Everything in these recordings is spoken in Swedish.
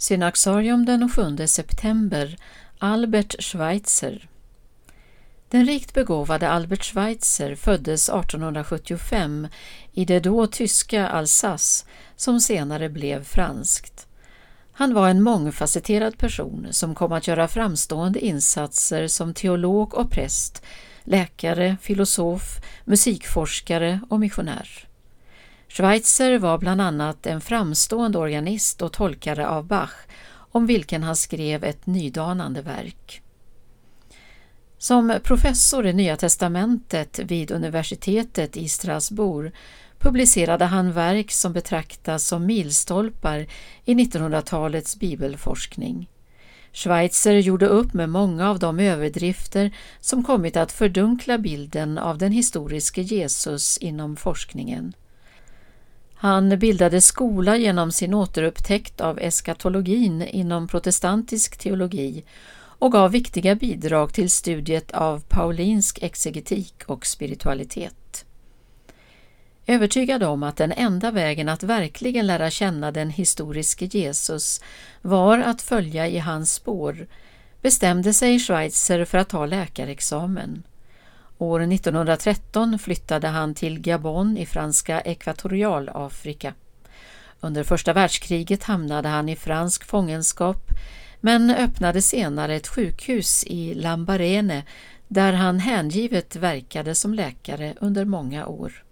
Synaxarium den 7 september Albert Schweitzer Den rikt begåvade Albert Schweitzer föddes 1875 i det då tyska Alsace som senare blev franskt. Han var en mångfacetterad person som kom att göra framstående insatser som teolog och präst, läkare, filosof, musikforskare och missionär. Schweitzer var bland annat en framstående organist och tolkare av Bach, om vilken han skrev ett nydanande verk. Som professor i Nya testamentet vid universitetet i Strasbourg publicerade han verk som betraktas som milstolpar i 1900-talets bibelforskning. Schweitzer gjorde upp med många av de överdrifter som kommit att fördunkla bilden av den historiske Jesus inom forskningen. Han bildade skola genom sin återupptäckt av eskatologin inom protestantisk teologi och gav viktiga bidrag till studiet av paulinsk exegetik och spiritualitet. Övertygad om att den enda vägen att verkligen lära känna den historiske Jesus var att följa i hans spår bestämde sig Schweitzer för att ta läkarexamen. År 1913 flyttade han till Gabon i franska Ekvatorialafrika. Under första världskriget hamnade han i fransk fångenskap men öppnade senare ett sjukhus i Lambarene där han hängivet verkade som läkare under många år.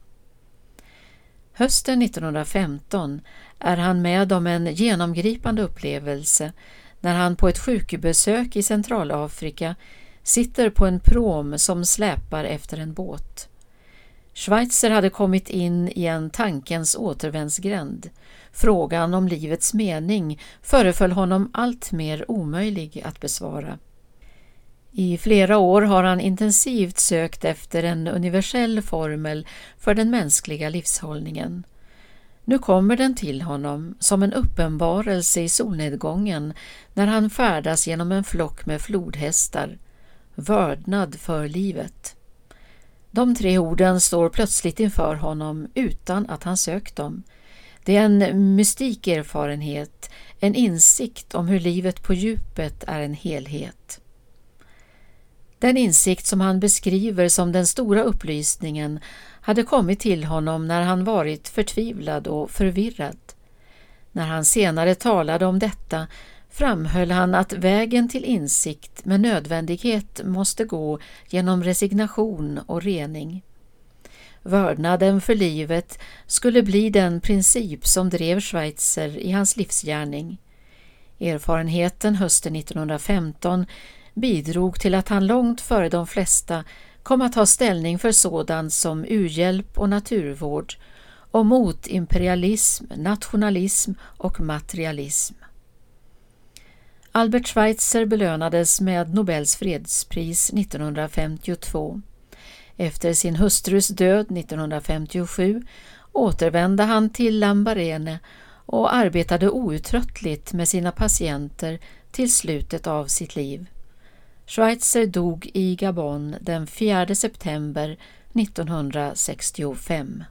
Hösten 1915 är han med om en genomgripande upplevelse när han på ett sjukbesök i Centralafrika sitter på en prom som släpar efter en båt. Schweitzer hade kommit in i en tankens återvändsgränd. Frågan om livets mening föreföll honom allt mer omöjlig att besvara. I flera år har han intensivt sökt efter en universell formel för den mänskliga livshållningen. Nu kommer den till honom som en uppenbarelse i solnedgången när han färdas genom en flock med flodhästar. Vördnad för livet. De tre orden står plötsligt inför honom utan att han sökt dem. Det är en mystik erfarenhet, en insikt om hur livet på djupet är en helhet. Den insikt som han beskriver som den stora upplysningen hade kommit till honom när han varit förtvivlad och förvirrad. När han senare talade om detta framhöll han att vägen till insikt med nödvändighet måste gå genom resignation och rening. Vördnaden för livet skulle bli den princip som drev Schweitzer i hans livsgärning. Erfarenheten hösten 1915 bidrog till att han långt före de flesta kom att ta ställning för sådant som u-hjälp och naturvård och mot imperialism, nationalism och materialism. Albert Schweitzer belönades med Nobels fredspris 1952. Efter sin hustrus död 1957 återvände han till Lambarene och arbetade outtröttligt med sina patienter till slutet av sitt liv. Schweitzer dog i Gabon den 4 september 1965.